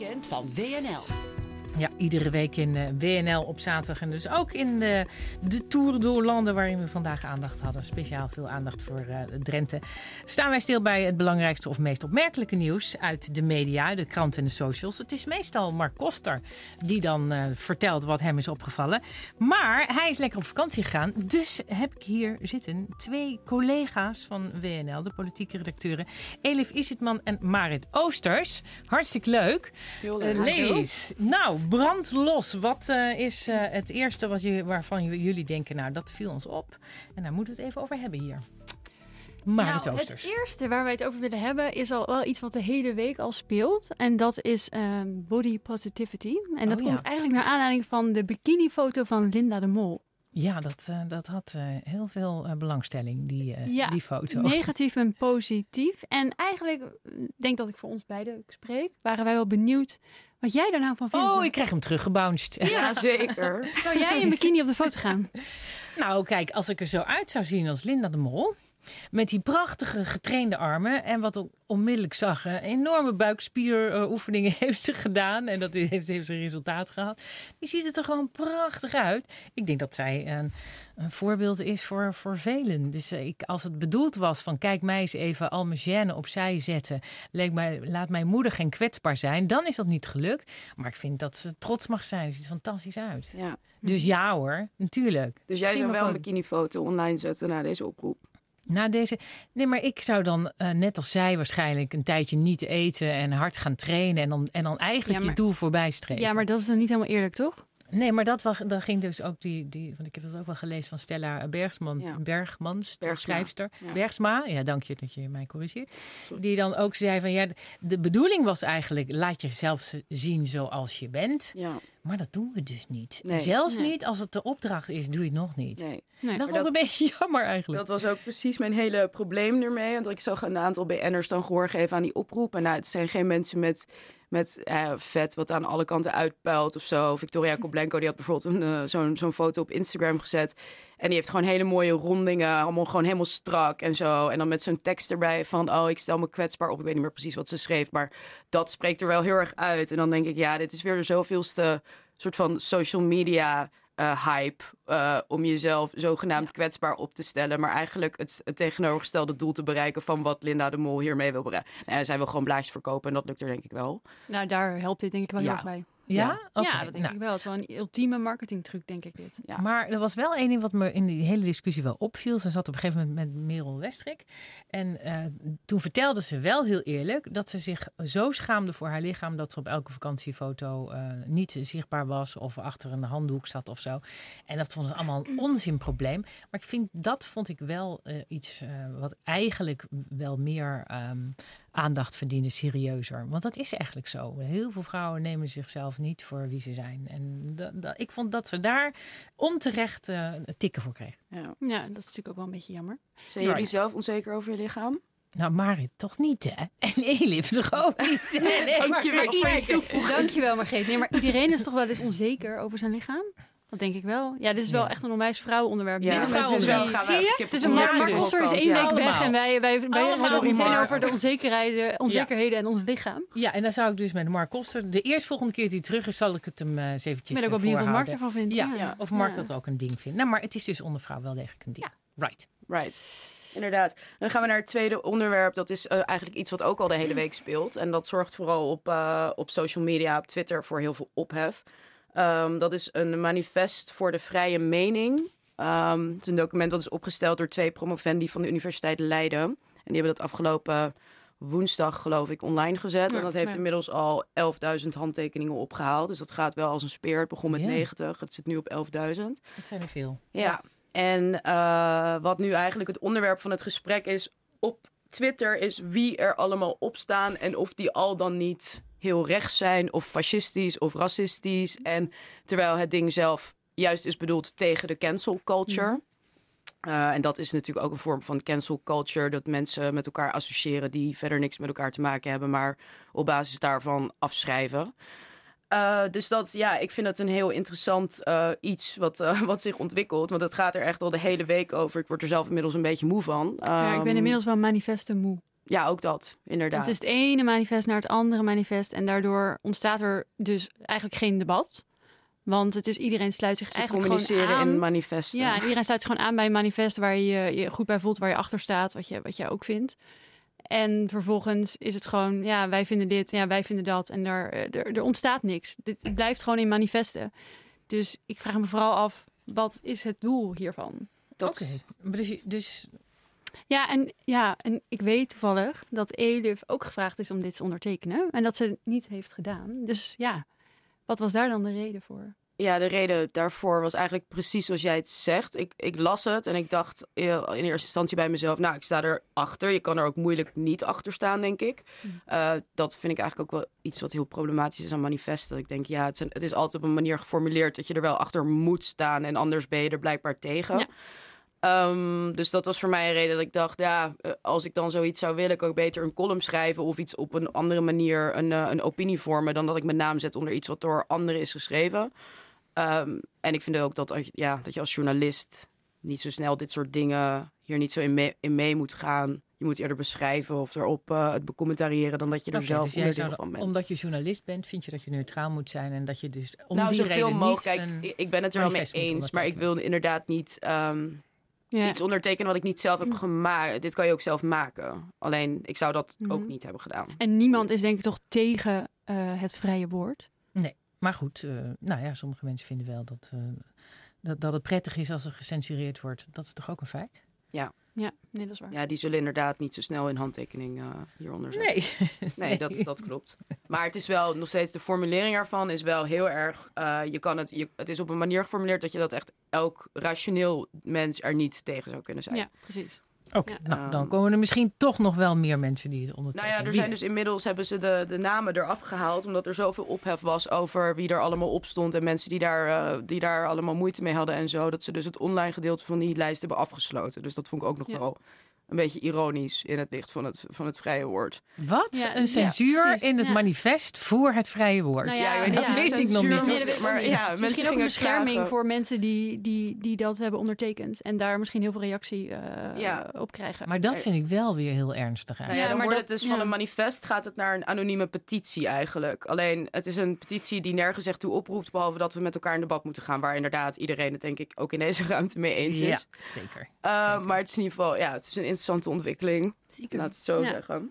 weekend van WNL. Ja, iedere week in uh, WNL op zaterdag. En dus ook in de, de Tour door landen waarin we vandaag aandacht hadden. Speciaal veel aandacht voor uh, Drenthe. Staan wij stil bij het belangrijkste of meest opmerkelijke nieuws uit de media, de krant en de socials. Het is meestal Mark Koster die dan uh, vertelt wat hem is opgevallen. Maar hij is lekker op vakantie gegaan. Dus heb ik hier zitten twee collega's van WNL, de politieke redacteuren. Elif Isitman en Marit Oosters. Hartstikke leuk. ladies, nou brand los. Wat uh, is uh, het eerste wat je, waarvan jullie denken, nou dat viel ons op. En daar moeten we het even over hebben hier. Maar nou, het eerste waar wij het over willen hebben is al wel iets wat de hele week al speelt. En dat is um, body positivity. En dat oh, komt ja. eigenlijk naar aanleiding van de bikinifoto van Linda de Mol. Ja, dat, uh, dat had uh, heel veel uh, belangstelling, die, ja, die foto. Negatief en positief. En eigenlijk, ik denk dat ik voor ons beiden spreek, waren wij wel benieuwd wat jij daar nou van vindt. Oh, ik krijg hem teruggebounced. Ja, zeker. Zou jij in bikini op de foto gaan? Nou, kijk, als ik er zo uit zou zien als Linda de Mol. Met die prachtige getrainde armen. En wat ook onmiddellijk zag, een enorme buikspieroefeningen heeft ze gedaan. En dat heeft, heeft ze resultaat gehad. Die ziet het er gewoon prachtig uit. Ik denk dat zij een, een voorbeeld is voor, voor velen. Dus ik, als het bedoeld was van kijk mij eens even al mijn gêne opzij zetten. Leek mij, laat mij moedig en kwetsbaar zijn. Dan is dat niet gelukt. Maar ik vind dat ze trots mag zijn. Ze ziet er fantastisch uit. Ja. Dus ja hoor, natuurlijk. Dus jij zou wel een bikinifoto online zetten na deze oproep? Na deze. Nee, maar ik zou dan uh, net als zij waarschijnlijk een tijdje niet eten en hard gaan trainen. En dan, en dan eigenlijk ja, maar, je doel voorbij streven. Ja, maar dat is dan niet helemaal eerlijk, toch? Nee, maar dat, was, dat ging dus ook die, die. Want ik heb dat ook wel gelezen van Stella Bergsman, Ja. Bergmans, de Bergsma, schrijfster. ja. Bergsma, ja, dank je dat je mij corrigeert. Die dan ook zei van ja, de bedoeling was eigenlijk: laat jezelf zien zoals je bent. Ja, Maar dat doen we dus niet. Nee. Zelfs Nee. niet als het de opdracht is, doe je het nog niet. nee. Nee. Dat vond ik een beetje jammer eigenlijk. Dat was ook precies mijn hele probleem ermee. Want ik zag een aantal BN'ers dan gehoor geven aan die oproep. En nou, het zijn geen mensen met, met eh, vet wat aan alle kanten uitpuilt of zo. Victoria Koblenko die had bijvoorbeeld een, eh, zo'n zo'n foto op Instagram gezet. En die heeft gewoon hele mooie rondingen. Allemaal gewoon helemaal strak en zo. En dan met zo'n tekst erbij van... oh, ik stel me kwetsbaar op. Ik weet niet meer precies wat ze schreef. Maar dat spreekt er wel heel erg uit. En dan denk ik, ja, dit is weer de zoveelste soort van social media... eh, hype eh, om jezelf zogenaamd kwetsbaar op te stellen, maar eigenlijk het, het tegenovergestelde doel te bereiken van wat Linda de Mol hiermee wil bereiken. Nou, zij wil gewoon blaadjes verkopen en dat lukt er denk ik wel. Nou, daar helpt dit denk ik wel heel Ja. erg bij. Ja, Oké, ja, dat denk nou. ik wel. Het is wel een ultieme marketingtruc, denk ik dit. Ja. Maar er was wel één ding wat me in die hele discussie wel opviel. Ze zat op een gegeven moment met Merel Westrik. En eh, toen vertelde ze wel heel eerlijk dat ze zich zo schaamde voor haar lichaam dat ze op elke vakantiefoto eh, niet zichtbaar was of achter een handdoek zat of zo. En dat vond ze allemaal een onzinprobleem. Maar ik vind dat vond ik wel eh, iets eh, wat eigenlijk wel meer ehm, aandacht verdiende, serieuzer. Want dat is eigenlijk zo. Heel veel vrouwen nemen zichzelf niet voor wie ze zijn. En dat, dat- ik vond dat ze daar onterecht eh, tikken voor kreeg. Ja. Ja, dat is natuurlijk ook wel een beetje jammer. Zijn jullie Right. zelf onzeker over je lichaam? Nou, Marit toch niet, hè? En Elif toch ook niet? Nee, maar voor je Dankjewel, Margreet. Nee, maar iedereen is toch wel eens onzeker over zijn lichaam? Dat denk ik wel. Ja, dit is wel Ja. echt een onwijs vrouwenonderwerp. Ja, Dit is een het vrouwenonderwerp. wel- gaan Zie je? Dus kippen een Ja, Mark. Koster is één ja. week weg en wij, wij, wij hebben het meteen over de onzekerheden, onzekerheden en ons lichaam. Ja, en dan zou ik dus met Mark Koster... De eerstvolgende keer dat hij terug is, zal ik het hem eh, eens eventjes Ik ben ook wel eh, benieuwd wat Mark ervan vindt. Ja, Ja. of Mark Ja. dat ook een ding vindt. Nou, maar het is dus onder vrouw wel degelijk een ding. Right. Right. Inderdaad. Dan gaan we naar het tweede onderwerp. Dat is eh, eigenlijk iets wat ook al de hele week speelt. En dat zorgt vooral op, eh, op social media, op Twitter, voor heel veel ophef. Ehm, dat is een manifest voor de vrije mening. Ehm, het is een document dat is opgesteld door twee promovendi van de Universiteit Leiden. En die hebben dat afgelopen woensdag, geloof ik, online gezet. Ja, en dat heeft ja. inmiddels al 11.000 handtekeningen opgehaald. Dus dat gaat wel als een speer. Het begon met Ja. 90. Het zit nu op 11.000. Dat zijn er veel. Ja, en eh, wat nu eigenlijk het onderwerp van het gesprek is op Twitter, is wie er allemaal op staan en of die al dan niet heel rechts zijn of fascistisch of racistisch. En terwijl het ding zelf juist is bedoeld tegen de cancel culture. Eh, en dat is natuurlijk ook een vorm van cancel culture. Dat mensen met elkaar associëren die verder niks met elkaar te maken hebben, maar op basis daarvan afschrijven. Eh, dus dat, ja, ik vind het een heel interessant eh, iets wat, wat zich ontwikkelt. Want het gaat er echt al de hele week over. Ik word er zelf inmiddels een beetje moe van. Ja, ik ben Ehm, inmiddels wel manifesten moe. Ja, ook dat, inderdaad. Het is het ene manifest naar het andere manifest. En daardoor ontstaat er dus eigenlijk geen debat. Want het is iedereen sluit zich Ze eigenlijk gewoon communiceren aan. in manifesten. Ja, en iedereen sluit zich gewoon aan bij een manifest waar je je goed bij voelt, waar je achter staat, wat je, wat je ook vindt. En vervolgens is het gewoon, ja, wij vinden dit, ja, wij vinden dat. En er, er, er ontstaat niks. Dit blijft gewoon in manifesten. Dus ik vraag me vooral af, wat is het doel hiervan? dat, Oké, dus, dus Ja en, ja, en ik weet toevallig dat Elif ook gevraagd is om dit te ondertekenen. En dat ze het niet heeft gedaan. Dus ja, wat was daar dan de reden voor? Ja, de reden daarvoor was eigenlijk precies zoals jij het zegt. Ik, ik las het en ik dacht eh, in eerste instantie bij mezelf... nou, ik sta erachter. Je kan er ook moeilijk niet achter staan, denk ik. Mm. Eh, dat vind ik eigenlijk ook wel iets wat heel problematisch is aan manifesten. Ik denk, ja, het het is altijd op een manier geformuleerd... dat je er wel achter moet staan en anders ben je er blijkbaar tegen. Ja. Ehm, dus dat was voor mij een reden dat ik dacht... ja, eh, als ik dan zoiets zou willen... kan ik beter een column schrijven... of iets op een andere manier een, eh, een opinie vormen... dan dat ik mijn naam zet onder iets wat door anderen is geschreven... Ehm, en ik vind ook dat, ja, dat je als journalist niet zo snel dit soort dingen hier niet zo in mee, in mee moet gaan. Je moet eerder beschrijven of erop eh, het becommentariëren dan dat je er Oké, zelf dus onderdeel zou, van bent. omdat je journalist bent, vind je dat je neutraal moet zijn en dat je dus om nou, die reden mogelijk. niet Kijk, ik- ben het er wel mee eens, maar ik wil inderdaad niet ehm, Ja. iets ondertekenen wat ik niet zelf heb gemaakt. Dit kan je ook zelf maken. Alleen, ik zou dat ook Mhm. niet hebben gedaan. En niemand is denk ik toch tegen eh, het vrije woord. Maar goed, eh, nou ja, sommige mensen vinden wel dat, eh, dat, dat het prettig is als er gecensureerd wordt. Dat is toch ook een feit? Ja, nee, dat is waar. Ja, die zullen inderdaad niet zo snel een handtekening eh, hieronder zetten. Nee. Nee, dat, dat klopt. Maar het is wel nog steeds, de formulering ervan is wel heel erg. eh, je kan het, je, het is op een manier geformuleerd dat je dat echt elk rationeel mens er niet tegen zou kunnen zijn. Ja, precies. Oké, Ja. nou, dan Ehm. komen er misschien toch nog wel meer mensen die het Nou ondertekenen. ja, er zijn dus inmiddels hebben ze de, de namen eraf gehaald. Omdat er zoveel ophef was over wie er allemaal op stond. En mensen die daar, eh, die daar allemaal moeite mee hadden en zo. Dat ze dus het online gedeelte van die lijst hebben afgesloten. Dus dat vond ik ook nog Ja. wel een beetje ironisch in het licht van het, van het vrije woord. Wat? Ja, een ja, censuur in het Ja. manifest voor het vrije woord. Nou Ja, ja, ik weet dat niet, wist ik nog niet, Nee, Maar ja, misschien ook een bescherming klagen. voor mensen die, die, die dat hebben ondertekend. En daar misschien heel veel reactie eh, Ja. op krijgen. Maar dat vind ik wel weer heel ernstig Nou ja, Ja, dan maar wordt dat- het dus van ja. een manifest gaat het naar een anonieme petitie eigenlijk. Alleen het is een petitie die nergens echt toe oproept, behalve dat we met elkaar in debat moeten gaan, waar inderdaad iedereen het denk ik ook in deze ruimte mee eens ja, is. zeker. Uh, zeker. maar het is in ieder geval, ja, het is een interessante ontwikkeling. Laat het zo Ja. zeggen.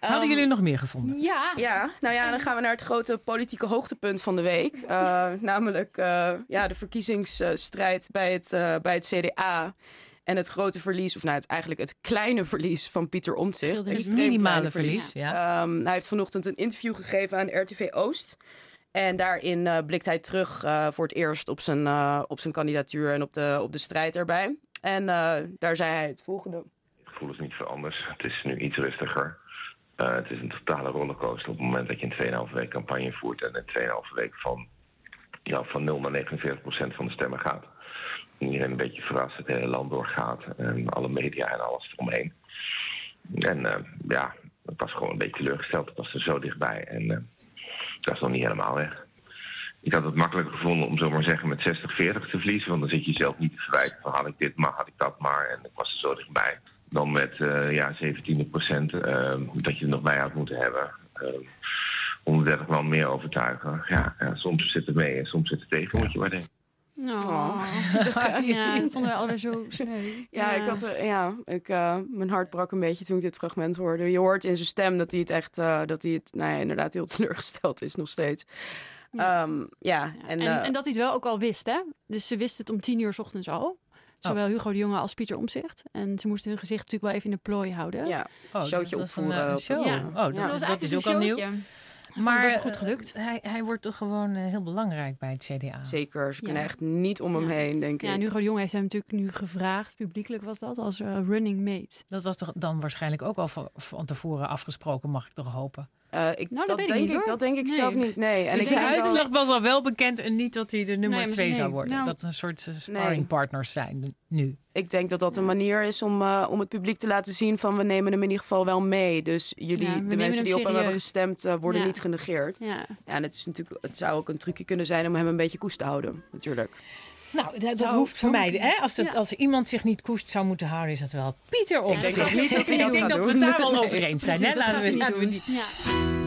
Hadden Ehm, jullie nog meer gevonden? Ja. Ja, nou ja, dan gaan we naar het grote politieke hoogtepunt van de week. Uh, namelijk uh, ja, de verkiezingsstrijd bij het, uh, bij het CDA. En het grote verlies, of nou, het, eigenlijk het kleine verlies van Pieter Omtzigt. Het Extreem minimale kleine verlies, ja. Um, hij heeft vanochtend een interview gegeven aan RTV Oost. En daarin uh, blikt hij terug uh, voor het eerst op zijn, uh, op zijn kandidatuur en op de, op de strijd erbij. En uh, daar zei hij het volgende. Het gevoel is niet veel anders. Het is nu iets rustiger. Uh, het is een totale rollercoaster op het moment dat je een 2,5 week campagne voert en een 2,5 week van, ja, van 0 naar 49 procent van de stemmen gaat. En iedereen een beetje verrast, het hele land doorgaat en alle media en alles eromheen. En uh, ja, ik was gewoon een beetje teleurgesteld. Het was er zo dichtbij en uh, dat is nog niet helemaal weg. Ik had het makkelijker gevonden om zomaar zeggen met 60-40 te verliezen. Want dan zit je zelf niet te verwijten van had ik dit maar, had ik dat maar. En ik was er zo dichtbij. Dan met uh, ja, 17 procent uh, dat je er nog bij had moeten hebben. Uh, 130 man meer overtuigen. Ja, ja, soms zit het mee en soms zit het tegen, moet je maar denken. Oh. ja, dat vonden we allebei zo sneu. Ja, ik had, er- ja ik, uh, mijn hart brak een beetje toen ik dit fragment hoorde. Je hoort in zijn stem dat hij het echt, uh, dat hij het, nou ja, inderdaad heel teleurgesteld is nog steeds. Ja. Um, ja, Ja, en, en, uh, en dat hij het wel ook al wist, hè? Dus ze wist het om tien uur 's ochtends al. Zowel Hugo de Jonge als Pieter Omzicht. En ze moesten hun gezicht natuurlijk wel even in de plooi houden. ja, Oh, showtje dat is een, opvoeren eh, show. Ja. Oh, dat, Ja. is- dat is een ook al nieuw. Maar eh, goed gelukt. Hij, hij wordt toch gewoon eh, heel belangrijk bij het CDA. zeker. Ze kunnen Ja. echt niet om hem Ja. heen, denk Ja, ik. en Hugo de Jonge heeft hem natuurlijk nu gevraagd, publiekelijk was dat, als eh, running mate. Dat was toch dan waarschijnlijk ook al van, van tevoren afgesproken, mag ik toch hopen. Uh, ik, dat dat, weet ik denk niet, ik, dat denk ik Nee. zelf niet. Nee, en dus ik de denk wel- uitslag was al wel bekend en niet dat hij de nummer Nee, twee nee. zou worden. Nou. dat een soort eh, sparringpartners zijn nu. Ik denk dat dat een manier is om, uh, om het publiek te laten zien van we nemen hem in ieder geval wel mee. Dus jullie, Ja, de mensen die op hem hebben gestemd, uh, worden Ja. niet genegeerd. Ja. Ja, en het, is natuurlijk, het zou ook een trucje kunnen zijn om hem een beetje koest te houden, natuurlijk. Nou, dat, dat hoeft voor mij. Hè? Als, het, Ja. als iemand zich niet koest zou moeten houden, is dat wel Pieter op Ik denk zich. dat Ik denk we het daar wel over eens zijn. Hè? Precies, Laten we, laten we niet die, doen. Ja.